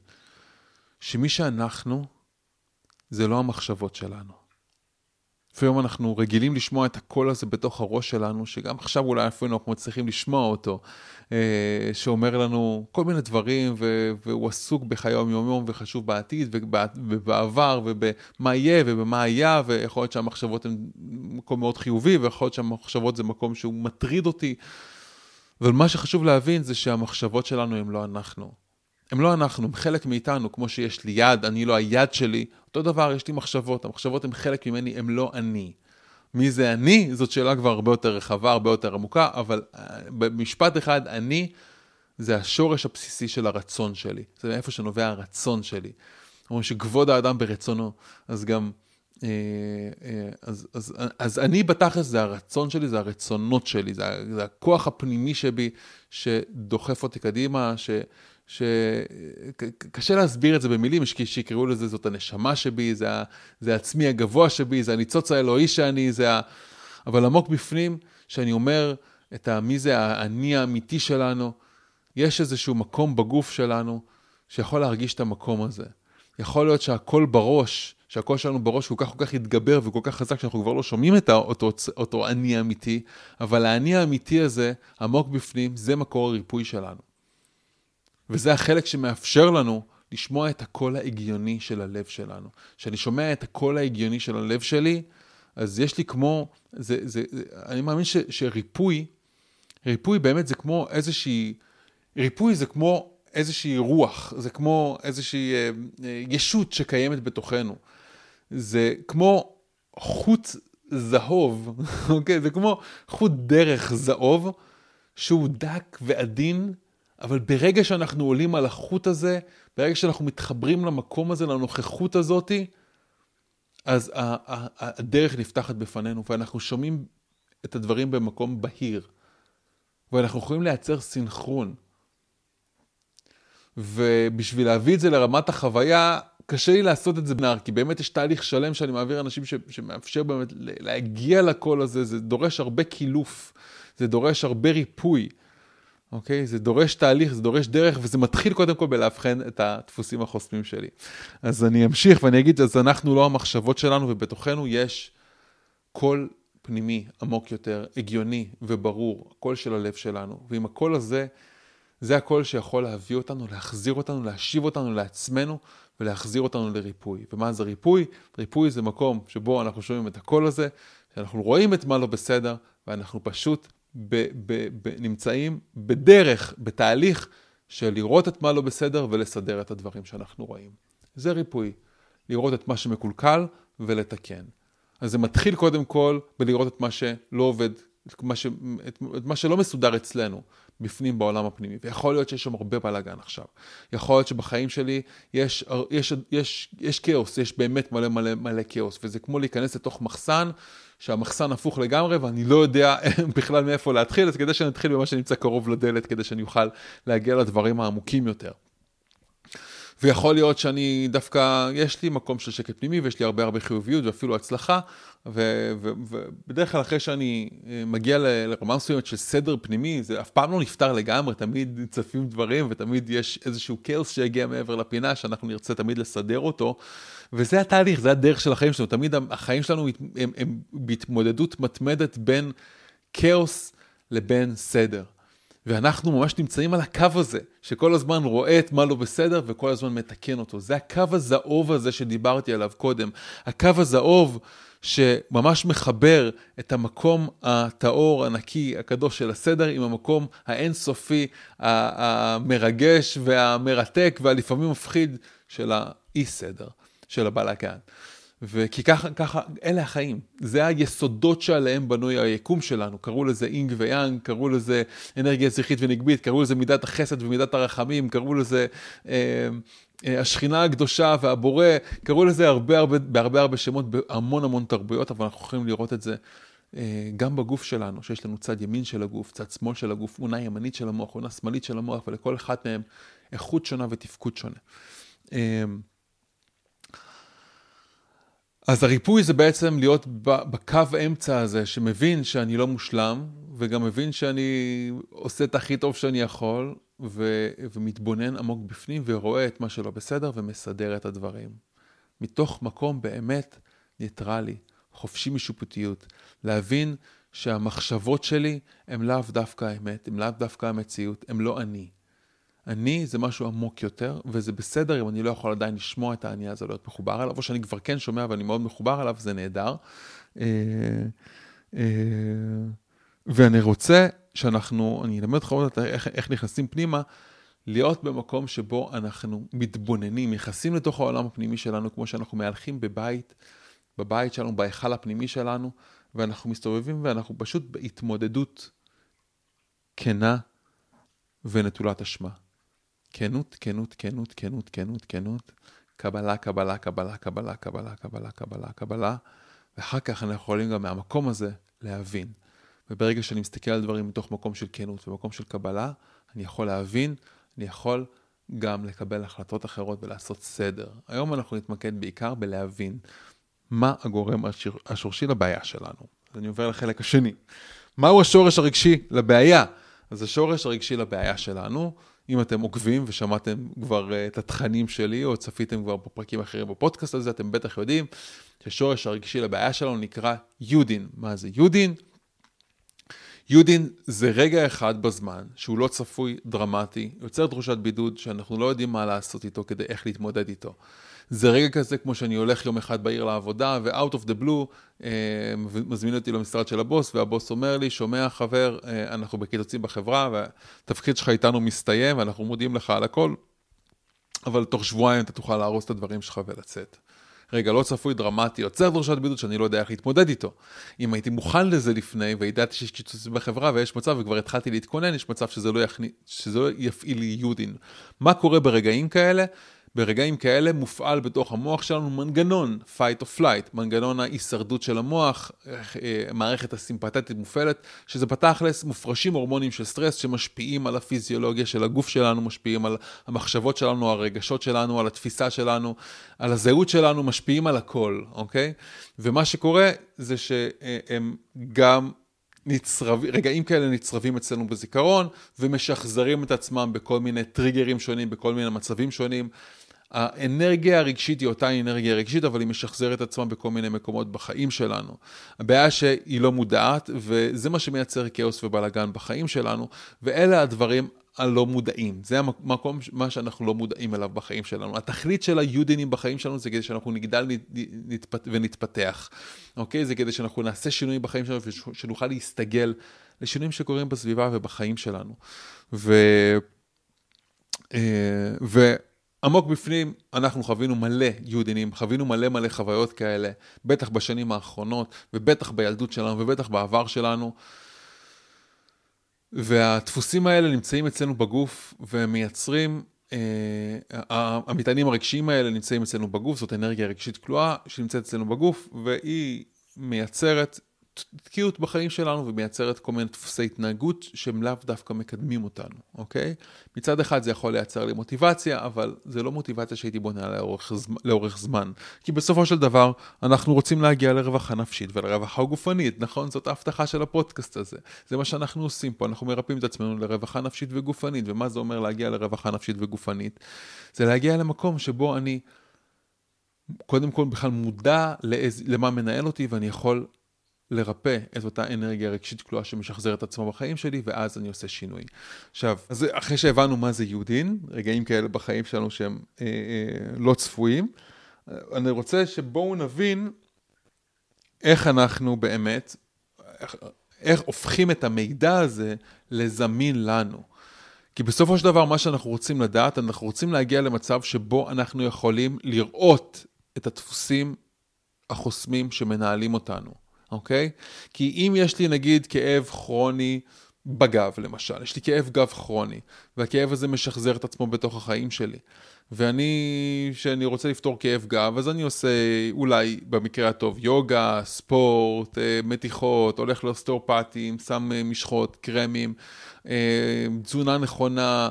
שמי שאנחנו, זה לא המחשבות שלנו. לפעמים אנחנו רגילים לשמוע את הקול הזה בתוך הראש שלנו, שגם עכשיו אולי אפילו אנחנו מצליחים לשמוע אותו, אה, שאומר לנו כל מיני דברים, והוא עסוק בחיי היום-יום וחשוב בעתיד ובעבר ובמה יהיה ובמה היה, ויכול להיות שהמחשבות הן מקום מאוד חיובי, ויכול להיות שהמחשבות זה מקום שהוא מטריד אותי. אבל מה שחשוב להבין זה שהמחשבות שלנו הן לא אנחנו. הם לא אנחנו, הם חלק מאיתנו, כמו שיש לי יד, אני לא היד שלי. אותו דבר, יש לי מחשבות, המחשבות הן חלק ממני, הם לא אני. מי זה אני? זאת שאלה כבר הרבה יותר רחבה, הרבה יותר עמוקה, אבל אה, במשפט אחד, אני זה השורש הבסיסי של הרצון שלי. זה מאיפה שנובע הרצון שלי. אומרים שכבוד האדם ברצונו, אז גם... אה, אה, אז, אז, אז אני בתכלס זה הרצון שלי, זה הרצונות שלי, זה, זה הכוח הפנימי שבי שדוחף אותי קדימה, ש, שקשה להסביר את זה במילים, שיקראו לזה זאת הנשמה שבי, זה, זה העצמי הגבוה שבי, זה הניצוץ האלוהי שאני, זה ה... אבל עמוק בפנים, שאני אומר את ה... מי זה האני האמיתי שלנו, יש איזשהו מקום בגוף שלנו שיכול להרגיש את המקום הזה. יכול להיות שהקול בראש, שהקול שלנו בראש כל כך כל כך התגבר וכל כך חזק שאנחנו כבר לא שומעים את אותו, אותו אני האמיתי, אבל האני האמיתי הזה, עמוק בפנים, זה מקור הריפוי שלנו. וזה החלק שמאפשר לנו לשמוע את הקול ההגיוני של הלב שלנו. כשאני שומע את הקול ההגיוני של הלב שלי, אז יש לי כמו, זה, זה, זה, אני מאמין ש, שריפוי, ריפוי באמת זה כמו איזושהי, ריפוי זה כמו איזושהי רוח, זה כמו איזושהי אה, אה, ישות שקיימת בתוכנו. זה כמו חוט זהוב, אוקיי? זה כמו חוט דרך זהוב, שהוא דק ועדין, אבל ברגע שאנחנו עולים על החוט הזה, ברגע שאנחנו מתחברים למקום הזה, לנוכחות הזאתי, אז הדרך נפתחת בפנינו, ואנחנו שומעים את הדברים במקום בהיר, ואנחנו יכולים לייצר סינכרון. ובשביל להביא את זה לרמת החוויה, קשה לי לעשות את זה בנער, כי באמת יש תהליך שלם שאני מעביר אנשים ש, שמאפשר באמת להגיע לקול הזה, זה דורש הרבה קילוף, זה דורש הרבה ריפוי. אוקיי? זה דורש תהליך, זה דורש דרך, וזה מתחיל קודם כל בלאבחן את הדפוסים החוסמים שלי. אז אני אמשיך ואני אגיד, אז אנחנו לא המחשבות שלנו, ובתוכנו יש קול פנימי עמוק יותר, הגיוני וברור, הקול של הלב שלנו. ועם הקול הזה, זה הקול שיכול להביא אותנו, להחזיר אותנו, להשיב אותנו לעצמנו ולהחזיר אותנו לריפוי. ומה זה ריפוי? ריפוי זה מקום שבו אנחנו שומעים את הקול הזה, שאנחנו רואים את מה לא בסדר, ואנחנו פשוט ב, ב, ב, נמצאים בדרך, בתהליך של לראות את מה לא בסדר ולסדר את הדברים שאנחנו רואים. זה ריפוי, לראות את מה שמקולקל ולתקן. אז זה מתחיל קודם כל בלראות את מה שלא עובד, את מה, ש, את, את מה שלא מסודר אצלנו, בפנים בעולם הפנימי. ויכול להיות שיש שם הרבה בלאגן עכשיו. יכול להיות שבחיים שלי יש, יש, יש, יש כאוס, יש באמת מלא מלא מלא כאוס, וזה כמו להיכנס לתוך מחסן, שהמחסן הפוך לגמרי, ואני לא יודע בכלל מאיפה להתחיל, אז כדי שאני אתחיל במה שנמצא קרוב לדלת, כדי שאני אוכל להגיע לדברים העמוקים יותר. ויכול להיות שאני דווקא, יש לי מקום של שקט פנימי ויש לי הרבה הרבה חיוביות ואפילו הצלחה, ובדרך כלל אחרי שאני אה, מגיע לרמה מסוימת של סדר פנימי, זה אף פעם לא נפתר לגמרי, תמיד צפים דברים ותמיד יש איזשהו כאוס שיגיע מעבר לפינה שאנחנו נרצה תמיד לסדר אותו, וזה התהליך, זה הדרך של החיים שלנו, תמיד החיים שלנו הם, הם, בהתמודדות מתמדת בין כאוס לבין סדר. ואנחנו ממש נמצאים על הקו הזה, שכל הזמן רואה את מה לא בסדר וכל הזמן מתקן אותו. זה הקו הזהוב הזה שדיברתי עליו קודם. הקו הזהוב שממש מחבר את המקום הטהור, הנקי, הקדוש של הסדר עם המקום האינסופי, המרגש והמרתק והלפעמים מפחיד של האי-סדר, של הבלאגן. וכי ככה, ככה, אלה החיים. זה היסודות שעליהם בנוי היקום שלנו. קראו לזה אינג ויאנג, קראו לזה אנרגיה זכרית ונגבית, קראו לזה מידת החסד ומידת הרחמים, קראו לזה אה, אה, השכינה הקדושה והבורא, קראו לזה הרבה הרבה, בהרבה הרבה שמות, בהמון המון תרבויות, אבל אנחנו יכולים לראות את זה אה, גם בגוף שלנו, שיש לנו צד ימין של הגוף, צד שמאל של הגוף, עונה ימנית של המוח, עונה שמאלית של המוח, ולכל אחת מהם איכות שונה ותפקוד שונה. אז הריפוי זה בעצם להיות בקו האמצע הזה, שמבין שאני לא מושלם, וגם מבין שאני עושה את הכי טוב שאני יכול, ו- ומתבונן עמוק בפנים ורואה את מה שלא בסדר ומסדר את הדברים. מתוך מקום באמת ניטרלי, חופשי משיפוטיות, להבין שהמחשבות שלי הן לאו דווקא האמת, הן לאו דווקא המציאות, הן לא אני. אני זה משהו עמוק יותר, וזה בסדר אם אני לא יכול עדיין לשמוע את האני הזה, להיות מחובר אליו, או שאני כבר כן שומע ואני מאוד מחובר אליו, זה נהדר. אה, אה, ואני רוצה שאנחנו, אני אלמד אותך עוד איך, איך נכנסים פנימה, להיות במקום שבו אנחנו מתבוננים, נכנסים לתוך העולם הפנימי שלנו, כמו שאנחנו מהלכים בבית, בבית שלנו, בהיכל הפנימי שלנו, ואנחנו מסתובבים ואנחנו פשוט בהתמודדות כנה ונטולת אשמה. כנות, כנות, כנות, כנות, כנות, כנות, קבלה, קבלה, קבלה, קבלה, קבלה, קבלה, קבלה, קבלה, ואחר כך אנחנו יכולים גם מהמקום הזה להבין. וברגע שאני מסתכל על דברים מתוך מקום של כנות ומקום של קבלה, אני יכול להבין, אני יכול גם לקבל החלטות אחרות ולעשות סדר. היום אנחנו נתמקד בעיקר בלהבין מה הגורם השורשי לבעיה שלנו. אז אני עובר לחלק השני. מהו השורש הרגשי לבעיה? אז השורש הרגשי לבעיה שלנו אם אתם עוקבים ושמעתם כבר uh, את התכנים שלי, או צפיתם כבר בפרקים אחרים בפודקאסט הזה, אתם בטח יודעים ששורש הרגשי לבעיה שלנו נקרא יודין. מה זה יודין? יודין זה רגע אחד בזמן שהוא לא צפוי, דרמטי, יוצר תחושת בידוד שאנחנו לא יודעים מה לעשות איתו כדי איך להתמודד איתו. זה רגע כזה כמו שאני הולך יום אחד בעיר לעבודה, ו-out of the blue, אה, מזמין אותי למשרד של הבוס, והבוס אומר לי, שומע חבר, אה, אנחנו בקיצוצים בחברה, והתפקיד שלך איתנו מסתיים, ואנחנו מודיעים לך על הכל, אבל תוך שבועיים אתה תוכל להרוס את הדברים שלך ולצאת. רגע, לא צפוי דרמטי, יוצר דרשת בידוד שאני לא יודע איך להתמודד איתו. אם הייתי מוכן לזה לפני, וידעתי שיש קיצוצים בחברה ויש מצב, וכבר התחלתי להתכונן, יש מצב שזה לא, יכני, שזה לא יפעיל יודין. מה קורה ברגעים כאלה? ברגעים כאלה מופעל בתוך המוח שלנו מנגנון fight or flight, מנגנון ההישרדות של המוח, אה, מערכת הסימפתטית מופעלת, שזה בתכלס מופרשים הורמונים של סטרס שמשפיעים על הפיזיולוגיה של הגוף שלנו, משפיעים על המחשבות שלנו, הרגשות שלנו, על התפיסה שלנו, על הזהות שלנו, משפיעים על הכל, אוקיי? ומה שקורה זה שהם גם נצרבים, רגעים כאלה נצרבים אצלנו בזיכרון ומשחזרים את עצמם בכל מיני טריגרים שונים, בכל מיני מצבים שונים. האנרגיה הרגשית היא אותה אנרגיה רגשית, אבל היא משחזרת עצמה בכל מיני מקומות בחיים שלנו. הבעיה שהיא לא מודעת, וזה מה שמייצר כאוס ובלאגן בחיים שלנו, ואלה הדברים הלא מודעים. זה המקום, מה שאנחנו לא מודעים אליו בחיים שלנו. התכלית של היודינים בחיים שלנו זה כדי שאנחנו נגדל נתפת, ונתפתח. אוקיי? זה כדי שאנחנו נעשה שינויים בחיים שלנו ושנוכל להסתגל לשינויים שקורים בסביבה ובחיים שלנו. ו... אה, ו... עמוק בפנים, אנחנו חווינו מלא יודינים, חווינו מלא מלא חוויות כאלה, בטח בשנים האחרונות, ובטח בילדות שלנו, ובטח בעבר שלנו. והדפוסים האלה נמצאים אצלנו בגוף ומייצרים, אה, המטענים הרגשיים האלה נמצאים אצלנו בגוף, זאת אנרגיה רגשית כלואה שנמצאת אצלנו בגוף, והיא מייצרת תקיעות בחיים שלנו ומייצרת כל מיני דפוסי התנהגות שהם לאו דווקא מקדמים אותנו, אוקיי? מצד אחד זה יכול לייצר לי מוטיבציה, אבל זה לא מוטיבציה שהייתי בונה לאורך, לאורך זמן. כי בסופו של דבר, אנחנו רוצים להגיע לרווחה נפשית ולרווחה גופנית, נכון? זאת ההבטחה של הפודקאסט הזה. זה מה שאנחנו עושים פה, אנחנו מרפאים את עצמנו לרווחה נפשית וגופנית. ומה זה אומר להגיע לרווחה נפשית וגופנית? זה להגיע למקום שבו אני... קודם כל בכלל מודע לאיז, למה מנהל אותי ואני יכול לרפא את אותה אנרגיה רגשית כלואה שמשחזרת את עצמו בחיים שלי, ואז אני עושה שינוי. עכשיו, אז אחרי שהבנו מה זה יהודין, רגעים כאלה בחיים שלנו שהם אה, אה, לא צפויים, אני רוצה שבואו נבין איך אנחנו באמת, איך, איך הופכים את המידע הזה לזמין לנו. כי בסופו של דבר, מה שאנחנו רוצים לדעת, אנחנו רוצים להגיע למצב שבו אנחנו יכולים לראות את הדפוסים החוסמים שמנהלים אותנו. אוקיי? כי אם יש לי נגיד כאב כרוני בגב למשל, יש לי כאב גב כרוני, והכאב הזה משחזר את עצמו בתוך החיים שלי, ואני, כשאני רוצה לפתור כאב גב, אז אני עושה אולי במקרה הטוב יוגה, ספורט, אה, מתיחות, הולך לאוסטאופטים, שם אה, משחות, קרמים, אה, תזונה נכונה,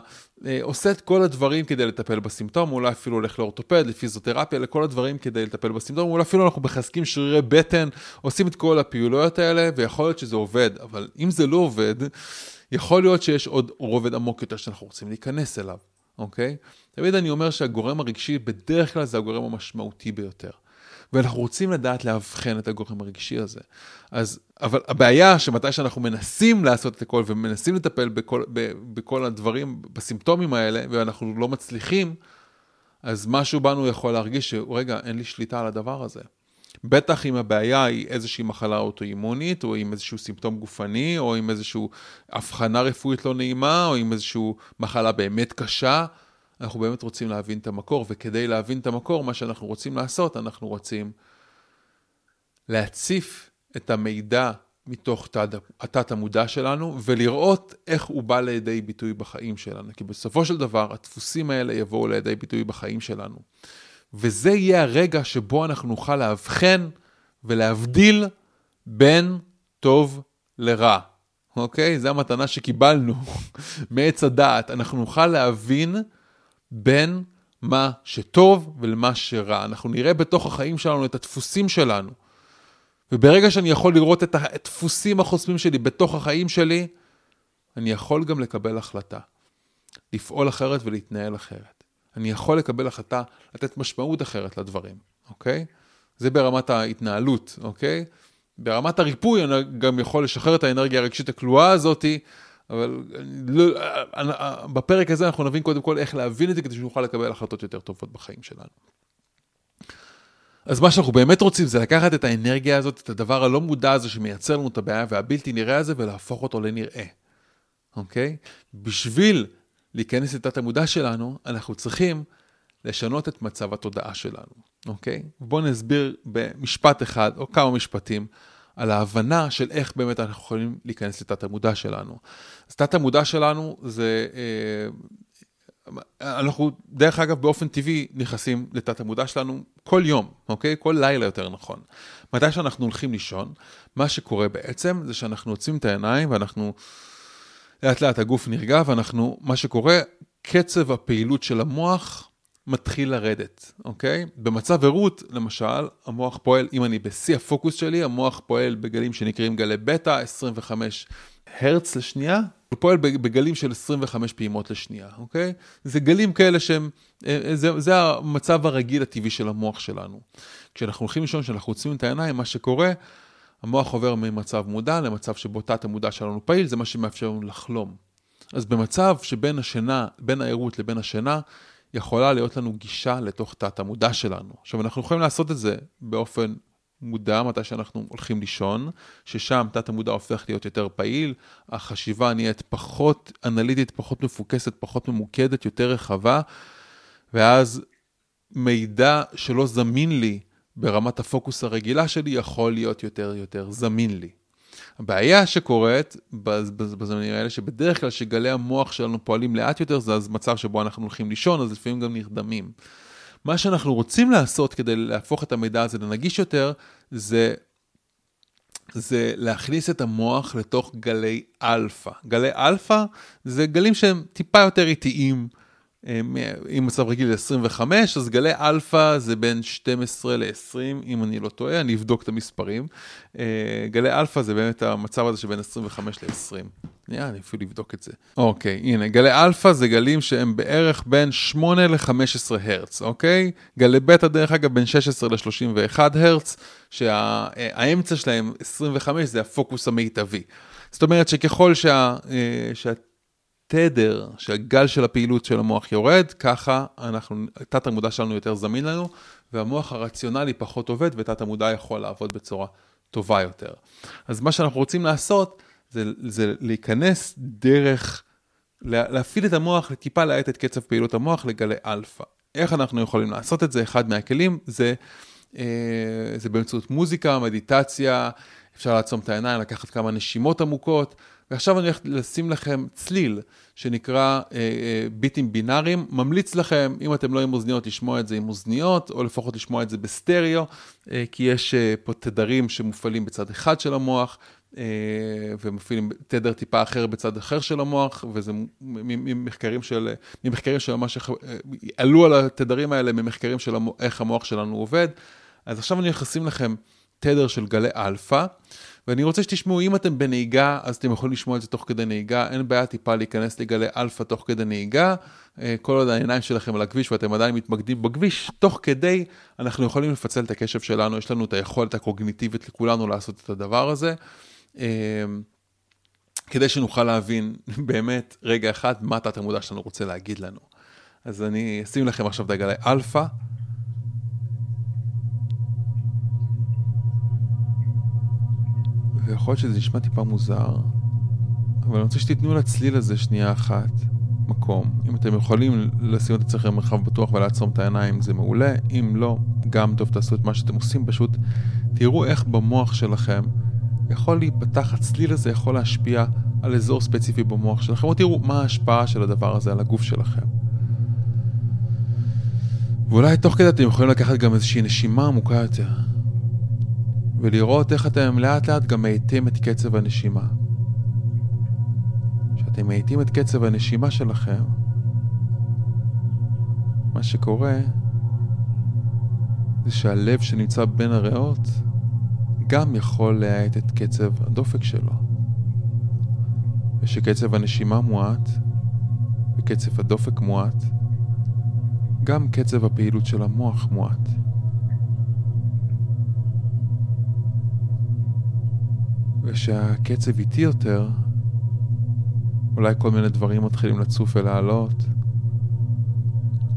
עושה את כל הדברים כדי לטפל בסימפטום, אולי אפילו הולך לאורתופד, לפיזיותרפיה, לכל הדברים כדי לטפל בסימפטום, אולי אפילו אנחנו מחזקים שרירי בטן, עושים את כל הפעילויות האלה, ויכול להיות שזה עובד, אבל אם זה לא עובד, יכול להיות שיש עוד רובד עמוק יותר שאנחנו רוצים להיכנס אליו, אוקיי? תמיד אני אומר שהגורם הרגשי בדרך כלל זה הגורם המשמעותי ביותר. ואנחנו רוצים לדעת לאבחן את הגורם הרגשי הזה. אז, אבל הבעיה שמתי שאנחנו מנסים לעשות את הכל ומנסים לטפל בכל, ב, בכל הדברים, בסימפטומים האלה, ואנחנו לא מצליחים, אז משהו בנו יכול להרגיש שרגע, אין לי שליטה על הדבר הזה. בטח אם הבעיה היא איזושהי מחלה אוטואימונית, או עם איזשהו סימפטום גופני, או עם איזושהי הבחנה רפואית לא נעימה, או עם איזושהי מחלה באמת קשה, אנחנו באמת רוצים להבין את המקור, וכדי להבין את המקור, מה שאנחנו רוצים לעשות, אנחנו רוצים להציף את המידע מתוך התת המודע שלנו, ולראות איך הוא בא לידי ביטוי בחיים שלנו. כי בסופו של דבר, הדפוסים האלה יבואו לידי ביטוי בחיים שלנו. וזה יהיה הרגע שבו אנחנו נוכל לאבחן ולהבדיל בין טוב לרע. אוקיי? זו המתנה שקיבלנו מעץ הדעת. אנחנו נוכל להבין בין מה שטוב ולמה שרע. אנחנו נראה בתוך החיים שלנו את הדפוסים שלנו. וברגע שאני יכול לראות את הדפוסים החוסמים שלי בתוך החיים שלי, אני יכול גם לקבל החלטה. לפעול אחרת ולהתנהל אחרת. אני יכול לקבל החלטה לתת משמעות אחרת לדברים, אוקיי? זה ברמת ההתנהלות, אוקיי? ברמת הריפוי אני גם יכול לשחרר את האנרגיה הרגשית הכלואה הזאתי אבל לא, בפרק הזה אנחנו נבין קודם כל איך להבין את זה כדי שנוכל לקבל החלטות יותר טובות בחיים שלנו. אז מה שאנחנו באמת רוצים זה לקחת את האנרגיה הזאת, את הדבר הלא מודע הזה שמייצר לנו את הבעיה והבלתי נראה הזה ולהפוך אותו לנראה, אוקיי? בשביל להיכנס לתת המודע שלנו, אנחנו צריכים לשנות את מצב התודעה שלנו, אוקיי? בואו נסביר במשפט אחד או כמה משפטים על ההבנה של איך באמת אנחנו יכולים להיכנס לתת המודע שלנו. אז תת המודע שלנו זה, אה, אנחנו דרך אגב באופן טבעי נכנסים לתת המודע שלנו כל יום, אוקיי? כל לילה יותר נכון. מתי שאנחנו הולכים לישון, מה שקורה בעצם זה שאנחנו עוצמים את העיניים ואנחנו, לאט לאט הגוף נרגע ואנחנו, מה שקורה, קצב הפעילות של המוח מתחיל לרדת, אוקיי? במצב ערות, למשל, המוח פועל, אם אני בשיא הפוקוס שלי, המוח פועל בגלים שנקראים גלי בטא, 25 הרץ לשנייה, הוא פועל בגלים של 25 פעימות לשנייה, אוקיי? זה גלים כאלה שהם, אה, אה, זה, זה המצב הרגיל הטבעי של המוח שלנו. כשאנחנו הולכים לישון, כשאנחנו עוצמים את העיניים, מה שקורה, המוח עובר ממצב מודע למצב שבו תת המודע שלנו פעיל, זה מה שמאפשר לנו לחלום. אז במצב שבין השינה, בין הערות לבין השינה, יכולה להיות לנו גישה לתוך תת המודע שלנו. עכשיו, אנחנו יכולים לעשות את זה באופן מודע, מתי שאנחנו הולכים לישון, ששם תת המודע הופך להיות יותר פעיל, החשיבה נהיית פחות אנליטית, פחות מפוקסת, פחות ממוקדת, יותר רחבה, ואז מידע שלא זמין לי ברמת הפוקוס הרגילה שלי יכול להיות יותר יותר זמין לי. הבעיה שקורית בזמנים האלה, שבדרך כלל שגלי המוח שלנו פועלים לאט יותר, זה מצב שבו אנחנו הולכים לישון, אז לפעמים גם נרדמים. מה שאנחנו רוצים לעשות כדי להפוך את המידע הזה לנגיש יותר, זה, זה להכניס את המוח לתוך גלי אלפא. גלי אלפא זה גלים שהם טיפה יותר איטיים. אם מצב רגיל זה 25, אז גלי אלפא זה בין 12 ל-20, אם אני לא טועה, אני אבדוק את המספרים. אה, גלי אלפא זה באמת המצב הזה שבין 25 ל-20. נראה, אני אפילו אבדוק את זה. אוקיי, הנה, גלי אלפא זה גלים שהם בערך בין 8 ל-15 הרץ, אוקיי? גלי בטא, דרך אגב, בין 16 ל-31 הרץ, שהאמצע שלהם, 25, זה הפוקוס המיטבי. זאת אומרת שככל שה... אה, שה התדר, שהגל של הפעילות של המוח יורד, ככה אנחנו, תת המודע שלנו יותר זמין לנו, והמוח הרציונלי פחות עובד, ותת המודע יכול לעבוד בצורה טובה יותר. אז מה שאנחנו רוצים לעשות, זה, זה להיכנס דרך, להפעיל את המוח, לטיפה להאט את קצב פעילות המוח לגלי אלפא. איך אנחנו יכולים לעשות את זה? אחד מהכלים זה, אה, זה באמצעות מוזיקה, מדיטציה, אפשר לעצום את העיניים, לקחת כמה נשימות עמוקות. ועכשיו אני הולך לשים לכם צליל שנקרא אה, אה, ביטים בינאריים. ממליץ לכם, אם אתם לא עם אוזניות, לשמוע את זה עם אוזניות, או לפחות לשמוע את זה בסטריאו, אה, כי יש אה, פה תדרים שמופעלים בצד אחד של המוח, אה, ומפעילים תדר טיפה אחר בצד אחר של המוח, וזה ממחקרים של, ממחקרים שממש אה, עלו על התדרים האלה ממחקרים של המוח, איך המוח שלנו עובד. אז עכשיו אני הולך לשים לכם תדר של גלי אלפא. ואני רוצה שתשמעו, אם אתם בנהיגה, אז אתם יכולים לשמוע את זה תוך כדי נהיגה, אין בעיה טיפה להיכנס לגלי אלפא תוך כדי נהיגה, אה, כל עוד העיניים שלכם על הכביש ואתם עדיין מתמקדים בכביש, תוך כדי אנחנו יכולים לפצל את הקשב שלנו, יש לנו את היכולת הקוגניטיבית לכולנו לעשות את הדבר הזה. אה, כדי שנוכל להבין באמת רגע אחד מה תת המודע שלנו רוצה להגיד לנו. אז אני אשים לכם עכשיו את הגלי אלפא. ויכול להיות שזה נשמע טיפה מוזר, אבל אני רוצה שתיתנו לצליל הזה שנייה אחת מקום. אם אתם יכולים לשים את עצמכם במרחב בטוח ולעצום את העיניים זה מעולה, אם לא, גם טוב תעשו את מה שאתם עושים, פשוט תראו איך במוח שלכם יכול להיפתח, הצליל הזה יכול להשפיע על אזור ספציפי במוח שלכם, או תראו מה ההשפעה של הדבר הזה על הגוף שלכם. ואולי תוך כדי אתם יכולים לקחת גם איזושהי נשימה עמוקה יותר. ולראות איך אתם לאט לאט גם מאיטים את קצב הנשימה. כשאתם מאיטים את קצב הנשימה שלכם, מה שקורה זה שהלב שנמצא בין הריאות גם יכול להאט את קצב הדופק שלו. ושקצב הנשימה מועט וקצב הדופק מועט, גם קצב הפעילות של המוח מועט. ושהקצב איטי יותר, אולי כל מיני דברים מתחילים לצוף ולעלות,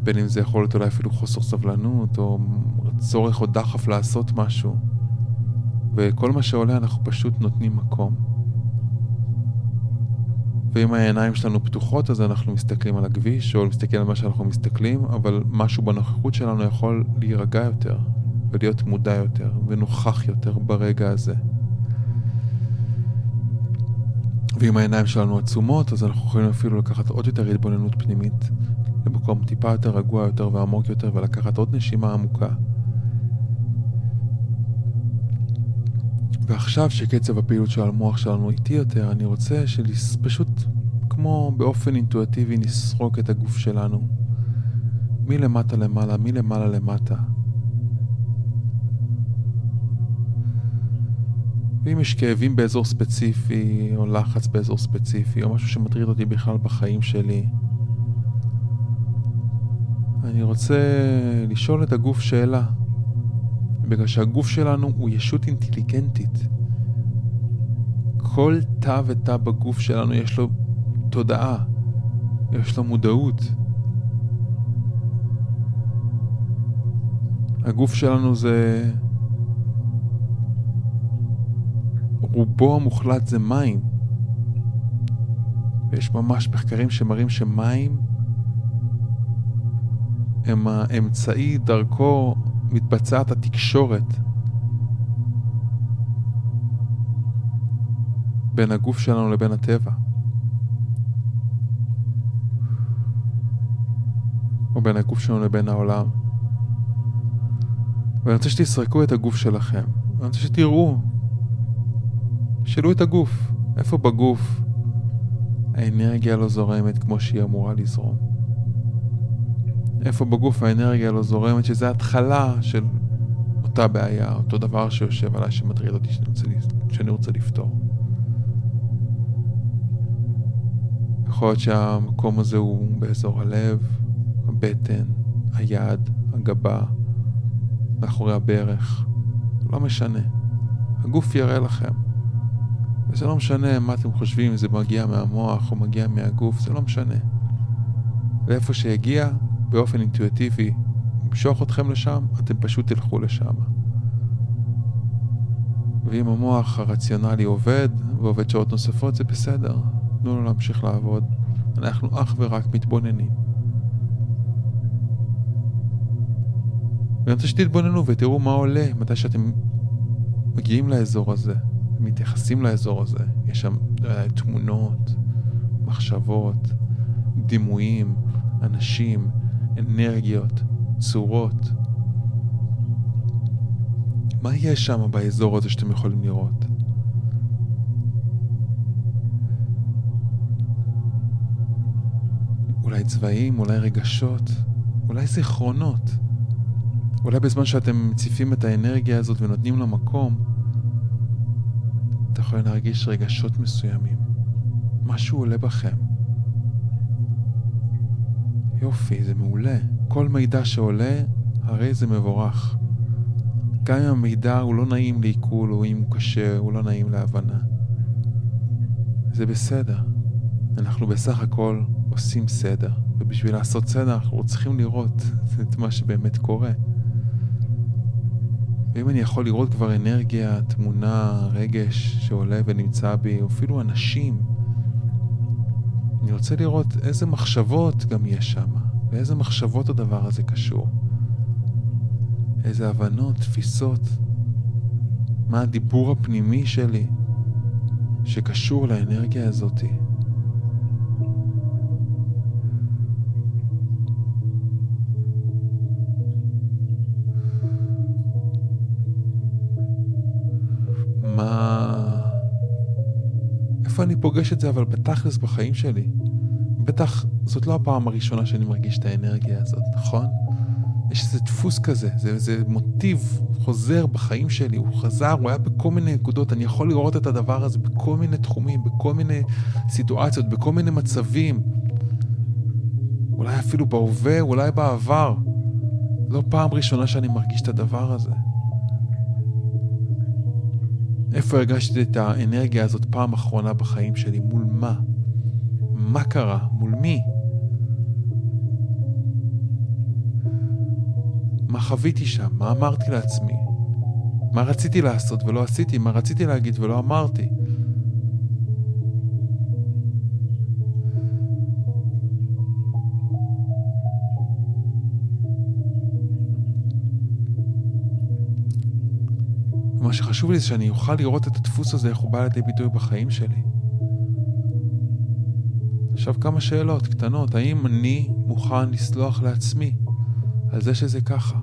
בין אם זה יכול להיות אולי אפילו חוסר סבלנות, או צורך או דחף לעשות משהו, וכל מה שעולה אנחנו פשוט נותנים מקום. ואם העיניים שלנו פתוחות אז אנחנו מסתכלים על הכביש, או מסתכלים על מה שאנחנו מסתכלים, אבל משהו בנוכחות שלנו יכול להירגע יותר, ולהיות מודע יותר, ונוכח יותר ברגע הזה. ואם העיניים שלנו עצומות, אז אנחנו יכולים אפילו לקחת עוד יותר התבוננות פנימית למקום טיפה יותר רגוע יותר ועמוק יותר ולקחת עוד נשימה עמוקה. ועכשיו שקצב הפעילות של המוח שלנו איטי יותר, אני רוצה שפשוט כמו באופן אינטואטיבי נסרוק את הגוף שלנו מלמטה למעלה, מלמעלה למטה. ואם יש כאבים באזור ספציפי, או לחץ באזור ספציפי, או משהו שמטריד אותי בכלל בחיים שלי, אני רוצה לשאול את הגוף שאלה. בגלל שהגוף שלנו הוא ישות אינטליגנטית. כל תא ותא בגוף שלנו יש לו תודעה, יש לו מודעות. הגוף שלנו זה רובו המוחלט זה מים. ויש ממש מחקרים שמראים שמים הם האמצעי דרכו מתבצעת התקשורת בין הגוף שלנו לבין הטבע. או בין הגוף שלנו לבין העולם. ואני רוצה שתסרקו את הגוף שלכם. אני רוצה שתראו. שאלו את הגוף. איפה בגוף האנרגיה לא זורמת כמו שהיא אמורה לזרום? איפה בגוף האנרגיה לא זורמת, שזה התחלה של אותה בעיה, אותו דבר שיושב עליי שמטריד אותי שאני רוצה, שאני רוצה לפתור. יכול להיות שהמקום הזה הוא באזור הלב, הבטן, היד, הגבה, מאחורי הברך. לא משנה. הגוף יראה לכם. וזה לא משנה מה אתם חושבים, אם זה מגיע מהמוח או מגיע מהגוף, זה לא משנה. ואיפה שיגיע, באופן אינטואיטיבי, ימשוך אתכם לשם, אתם פשוט תלכו לשם. ואם המוח הרציונלי עובד, ועובד שעות נוספות, זה בסדר. תנו לו להמשיך לעבוד. אנחנו אך ורק מתבוננים. ואני רוצה שתתבוננו ותראו מה עולה מתי שאתם מגיעים לאזור הזה, מתייחסים לאזור הזה. יש שם תמונות, מחשבות, דימויים, אנשים, אנרגיות, צורות. מה יש שם באזור הזה שאתם יכולים לראות? אולי צבעים, אולי רגשות, אולי זיכרונות. אולי בזמן שאתם מציפים את האנרגיה הזאת ונותנים לה מקום, אתה יכול להרגיש רגשות מסוימים. משהו עולה בכם. יופי, זה מעולה. כל מידע שעולה, הרי זה מבורך. גם אם המידע הוא לא נעים לעיכול, או אם הוא קשה, הוא לא נעים להבנה. זה בסדר. אנחנו בסך הכל עושים סדר, ובשביל לעשות סדר אנחנו צריכים לראות את מה שבאמת קורה. ואם אני יכול לראות כבר אנרגיה, תמונה, רגש שעולה ונמצא בי, אפילו אנשים, אני רוצה לראות איזה מחשבות גם יש שם, ואיזה מחשבות הדבר הזה קשור. איזה הבנות, תפיסות, מה הדיבור הפנימי שלי שקשור לאנרגיה הזאתי. אני פוגש את זה אבל בתכלס בחיים שלי? בטח זאת לא הפעם הראשונה שאני מרגיש את האנרגיה הזאת, נכון? יש איזה דפוס כזה, זה איזה מוטיב חוזר בחיים שלי, הוא חזר, הוא היה בכל מיני נקודות, אני יכול לראות את הדבר הזה בכל מיני תחומים, בכל מיני סיטואציות, בכל מיני מצבים. אולי אפילו בהווה, אולי בעבר. לא פעם ראשונה שאני מרגיש את הדבר הזה. איפה הרגשתי את האנרגיה הזאת פעם אחרונה בחיים שלי? מול מה? מה קרה? מול מי? מה חוויתי שם? מה אמרתי לעצמי? מה רציתי לעשות ולא עשיתי? מה רציתי להגיד ולא אמרתי? שחשוב לי זה שאני אוכל לראות את הדפוס הזה, איך הוא בא לידי ביטוי בחיים שלי. עכשיו כמה שאלות קטנות, האם אני מוכן לסלוח לעצמי על זה שזה ככה?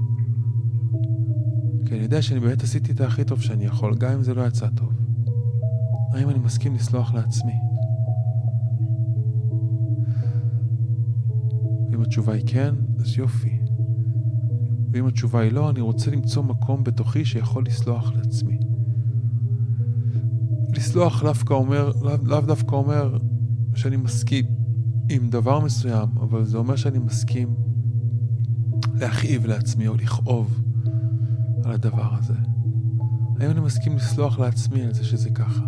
כי אני יודע שאני באמת עשיתי את הכי טוב שאני יכול, גם אם זה לא יצא טוב. האם אני מסכים לסלוח לעצמי? ואם התשובה היא כן, אז יופי. ואם התשובה היא לא, אני רוצה למצוא מקום בתוכי שיכול לסלוח לעצמי. לסלוח דווקא אומר, לאו לא דווקא אומר שאני מסכים עם דבר מסוים, אבל זה אומר שאני מסכים להכאיב לעצמי או לכאוב על הדבר הזה. האם אני מסכים לסלוח לעצמי על זה שזה ככה?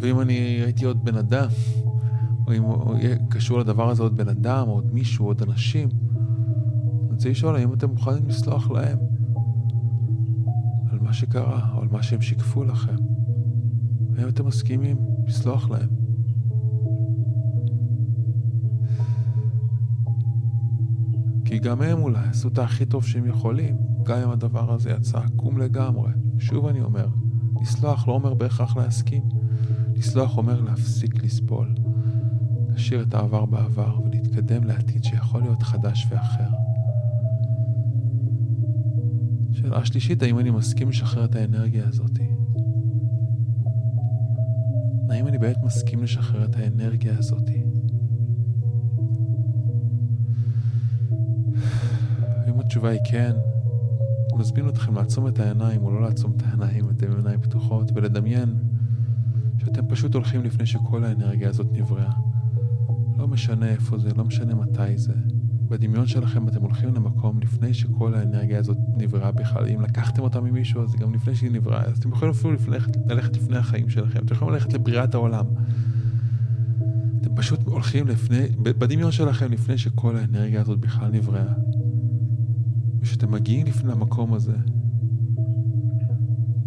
ואם אני הייתי עוד בן אדם, אם יהיה קשור לדבר הזה עוד בן אדם, עוד מישהו, עוד אנשים. אני רוצה לשאול האם אתם מוכנים לסלוח להם על מה שקרה, או על מה שהם שיקפו לכם. האם אתם מסכימים לסלוח להם? כי גם הם אולי עשו את הכי טוב שהם יכולים, גם אם הדבר הזה יצא עקום לגמרי. שוב אני אומר, לסלוח לא אומר בהכרח להסכים. לסלוח אומר להפסיק לסבול. להשאיר את העבר בעבר ולהתקדם לעתיד שיכול להיות חדש ואחר. שאלה שלישית, האם אני מסכים לשחרר את האנרגיה הזאת? האם אני באמת מסכים לשחרר את האנרגיה הזאת? אם התשובה היא כן, אני מזמין אתכם לעצום את העיניים או לא לעצום את העיניים, אתם עם עיניים פתוחות, ולדמיין שאתם פשוט הולכים לפני שכל האנרגיה הזאת נבראה. משנה איפה זה, לא משנה מתי זה. בדמיון שלכם אתם הולכים למקום לפני שכל האנרגיה הזאת נבראה בכלל. אם לקחתם אותה ממישהו, אז גם לפני שהיא נבראה. אז אתם יכולים אפילו ללכת, ללכת לפני החיים שלכם. אתם יכולים ללכת לבריאת העולם. אתם פשוט הולכים לפני, בדמיון שלכם לפני שכל האנרגיה הזאת בכלל נבראה. וכשאתם מגיעים לפני המקום הזה,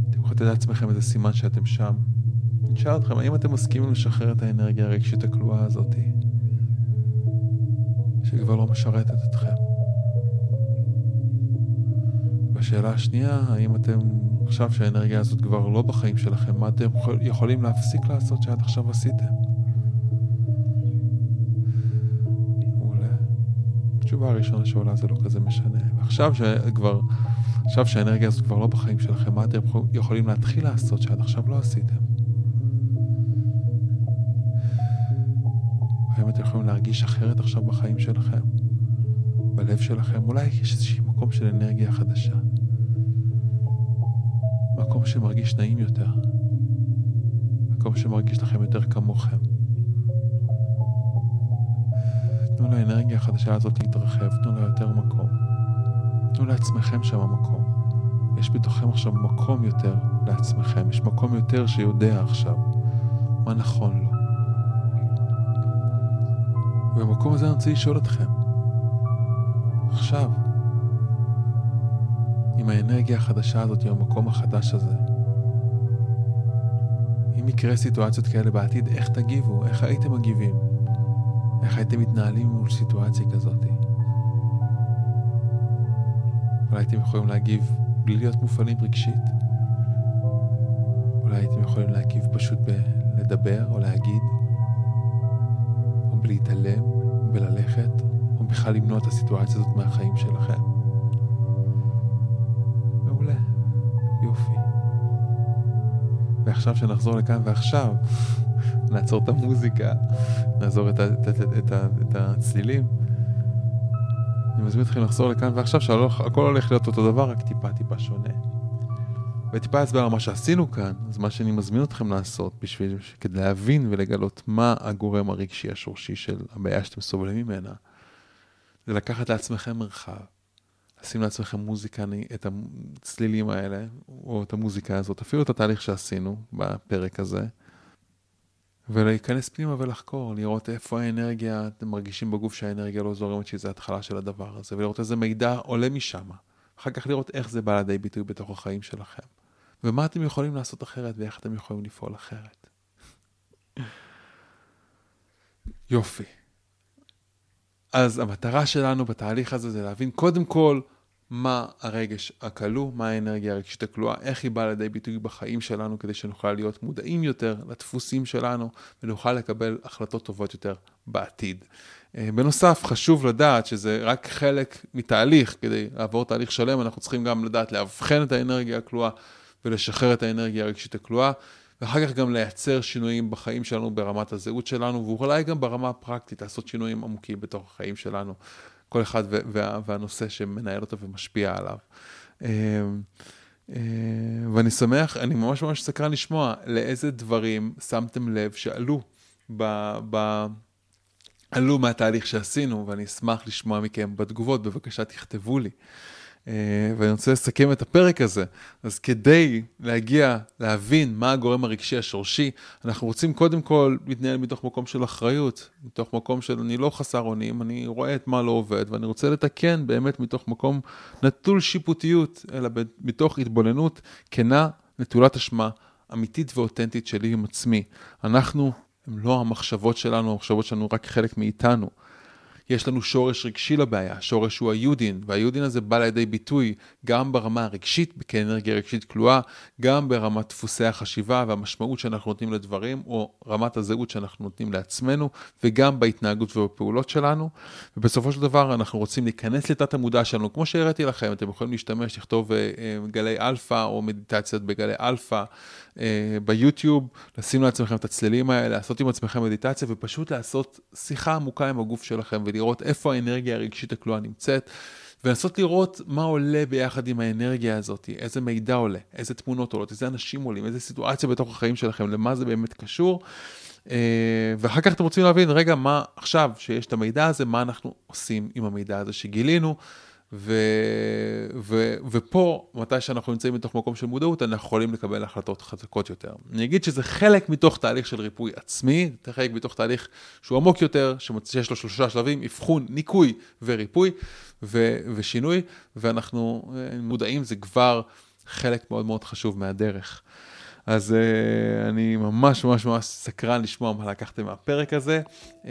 אתם יכולים לתת לעצמכם איזה סימן שאתם שם. אני אשאל אתכם, האם אתם מסכימים לשחרר את האנרגיה הרגשית הכלואה הזאתי? שכבר לא משרתת אתכם. והשאלה השנייה, האם אתם, עכשיו שהאנרגיה הזאת כבר לא בחיים שלכם, מה אתם יכולים להפסיק לעשות שעד עכשיו עשיתם? מעולה. התשובה הראשונה שעולה זה לא כזה משנה. ועכשיו שכבר, עכשיו שהאנרגיה הזאת כבר לא בחיים שלכם, מה אתם יכולים להתחיל לעשות שעד עכשיו לא עשיתם? האם אתם יכולים להרגיש אחרת עכשיו בחיים שלכם? בלב שלכם? אולי יש איזשהו מקום של אנרגיה חדשה. מקום שמרגיש נעים יותר. מקום שמרגיש לכם יותר כמוכם. תנו לאנרגיה החדשה הזאת להתרחב, תנו לה יותר מקום. תנו לעצמכם שם המקום. יש בתוככם עכשיו מקום יותר לעצמכם, יש מקום יותר שיודע עכשיו מה נכון. ובמקום הזה אני רוצה לשאול אתכם, עכשיו, עם האנרגיה החדשה הזאת, עם המקום החדש הזה, אם יקרה סיטואציות כאלה בעתיד, איך תגיבו? איך הייתם מגיבים? איך הייתם מתנהלים מול סיטואציה כזאת? אולי הייתם יכולים להגיב בלי להיות מופעלים רגשית? אולי הייתם יכולים להגיב פשוט בלדבר או להגיד? להתעלם וללכת, או בכלל למנוע את הסיטואציה הזאת מהחיים שלכם. מעולה, יופי. ועכשיו שנחזור לכאן ועכשיו, נעצור את המוזיקה, נעזור את, את, את, את, את הצלילים. אני מזמין אתכם לחזור לכאן ועכשיו, שהכל הולך להיות אותו דבר, רק טיפה טיפה שונה. וטיפה הסבר על מה שעשינו כאן, אז מה שאני מזמין אתכם לעשות בשביל, כדי להבין ולגלות מה הגורם הרגשי השורשי של הבעיה שאתם סובלים ממנה, זה לקחת לעצמכם מרחב, לשים לעצמכם מוזיקה, את הצלילים האלה, או את המוזיקה הזאת, אפילו את התהליך שעשינו בפרק הזה, ולהיכנס פנימה ולחקור, לראות איפה האנרגיה, אתם מרגישים בגוף שהאנרגיה לא זורמת, שזה התחלה של הדבר הזה, ולראות איזה מידע עולה משם. אחר כך לראות איך זה בא לידי ביטוי בתוך החיים שלכם. ומה אתם יכולים לעשות אחרת ואיך אתם יכולים לפעול אחרת. יופי. אז המטרה שלנו בתהליך הזה זה להבין קודם כל מה הרגש הכלוא, מה האנרגיה הרגשית הכלואה, איך היא באה לידי ביטוי בחיים שלנו כדי שנוכל להיות מודעים יותר לדפוסים שלנו ונוכל לקבל החלטות טובות יותר בעתיד. אה, בנוסף, חשוב לדעת שזה רק חלק מתהליך, כדי לעבור תהליך שלם אנחנו צריכים גם לדעת לאבחן את האנרגיה הכלואה ולשחרר את האנרגיה הרגשית הכלואה, ואחר כך גם לייצר שינויים בחיים שלנו ברמת הזהות שלנו, ואולי גם ברמה הפרקטית לעשות שינויים עמוקים בתוך החיים שלנו, כל אחד וה, והנושא שמנהל אותו ומשפיע עליו. אה, אה, ואני שמח, אני ממש ממש סקרן לשמוע לאיזה דברים שמתם לב שעלו ב... ב עלו מהתהליך שעשינו, ואני אשמח לשמוע מכם בתגובות, בבקשה תכתבו לי. Uh, ואני רוצה לסכם את הפרק הזה. אז כדי להגיע, להבין מה הגורם הרגשי השורשי, אנחנו רוצים קודם כל להתנהל מתוך מקום של אחריות, מתוך מקום של אני לא חסר אונים, אני רואה את מה לא עובד, ואני רוצה לתקן באמת מתוך מקום נטול שיפוטיות, אלא מתוך התבוננות כנה, נטולת אשמה, אמיתית ואותנטית שלי עם עצמי. אנחנו הם לא המחשבות שלנו, המחשבות שלנו רק חלק מאיתנו. יש לנו שורש רגשי לבעיה, השורש הוא ה UDIN, וה UDIN הזה בא לידי ביטוי גם ברמה הרגשית, כאנרגיה רגשית כלואה, גם ברמת דפוסי החשיבה והמשמעות שאנחנו נותנים לדברים, או רמת הזהות שאנחנו נותנים לעצמנו, וגם בהתנהגות ובפעולות שלנו. ובסופו של דבר אנחנו רוצים להיכנס לתת המודע שלנו, כמו שהראיתי לכם, אתם יכולים להשתמש, לכתוב אה, אה, גלי אלפא או מדיטציות בגלי אלפא uh, ביוטיוב, לשים לעצמכם את הצלילים האלה, לעשות עם עצמכם מדיטציה ופשוט לעשות שיחה עמוקה עם הגוף שלכם ולראות איפה האנרגיה הרגשית הכלואה נמצאת. ולנסות לראות מה עולה ביחד עם האנרגיה הזאת, איזה מידע עולה, איזה תמונות עולות, איזה אנשים עולים, איזה סיטואציה בתוך החיים שלכם, למה זה באמת קשור. ואחר כך אתם רוצים להבין, רגע, מה עכשיו שיש את המידע הזה, מה אנחנו עושים עם המידע הזה שגילינו, ו, ו, ופה, מתי שאנחנו נמצאים בתוך מקום של מודעות, אנחנו יכולים לקבל החלטות חזקות יותר. אני אגיד שזה חלק מתוך תהליך של ריפוי עצמי, זה חלק מתוך תהליך שהוא עמוק יותר, שיש לו שלושה שלבים, אבחון, ניקוי וריפוי ו, ושינוי, ואנחנו מודעים, זה כבר חלק מאוד מאוד חשוב מהדרך. אז uh, אני ממש ממש ממש סקרן לשמוע מה לקחתם מהפרק הזה, uh,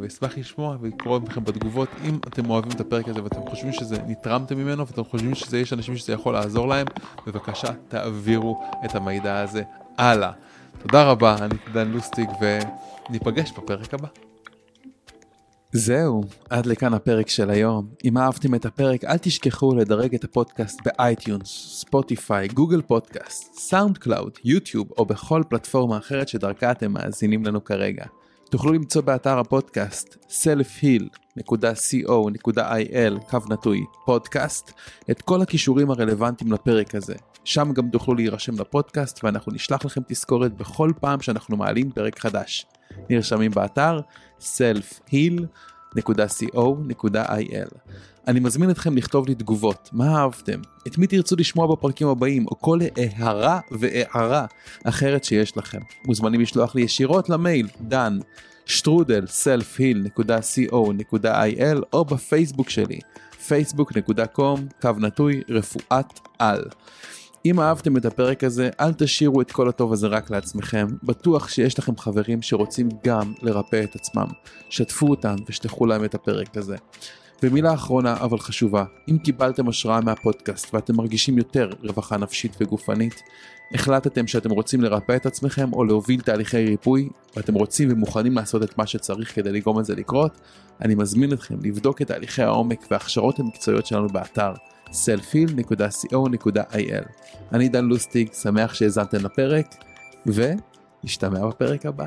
ואשמח לשמוע ולקרוא לכם בתגובות אם אתם אוהבים את הפרק הזה ואתם חושבים שזה נתרמתם ממנו ואתם חושבים שיש אנשים שזה יכול לעזור להם, בבקשה תעבירו את המידע הזה הלאה. תודה רבה, אני דן לוסטיג וניפגש בפרק הבא. זהו, עד לכאן הפרק של היום. אם אהבתם את הפרק, אל תשכחו לדרג את הפודקאסט ב iTunes, Spotify, Google Podcast, SoundCloud, YouTube או בכל פלטפורמה אחרת שדרכה אתם מאזינים לנו כרגע. תוכלו למצוא באתר הפודקאסט selfheal.co.il קו נטוי פודקאסט את כל הכישורים הרלוונטיים לפרק הזה. שם גם תוכלו להירשם לפודקאסט ואנחנו נשלח לכם תזכורת בכל פעם שאנחנו מעלים פרק חדש. נרשמים באתר selfheal.co.il. אני מזמין אתכם לכתוב לי תגובות, מה אהבתם, את מי תרצו לשמוע בפרקים הבאים, או כל הערה והערה אחרת שיש לכם. מוזמנים לשלוח לי ישירות למייל דן שטרודל selfheal.co.il או בפייסבוק שלי facebook.com קו נטוי רפואת על. אם אהבתם את הפרק הזה, אל תשאירו את כל הטוב הזה רק לעצמכם. בטוח שיש לכם חברים שרוצים גם לרפא את עצמם. שתפו אותם ושלחו להם את הפרק הזה. ומילה אחרונה אבל חשובה, אם קיבלתם השראה מהפודקאסט ואתם מרגישים יותר רווחה נפשית וגופנית, החלטתם שאתם רוצים לרפא את עצמכם או להוביל תהליכי ריפוי, ואתם רוצים ומוכנים לעשות את מה שצריך כדי לגרום לזה לקרות, אני מזמין אתכם לבדוק את תהליכי העומק וההכשרות המקצועיות שלנו באתר selfil.co.il. אני דן לוסטיג, שמח שהאזנתם לפרק, ונשתמע בפרק הבא.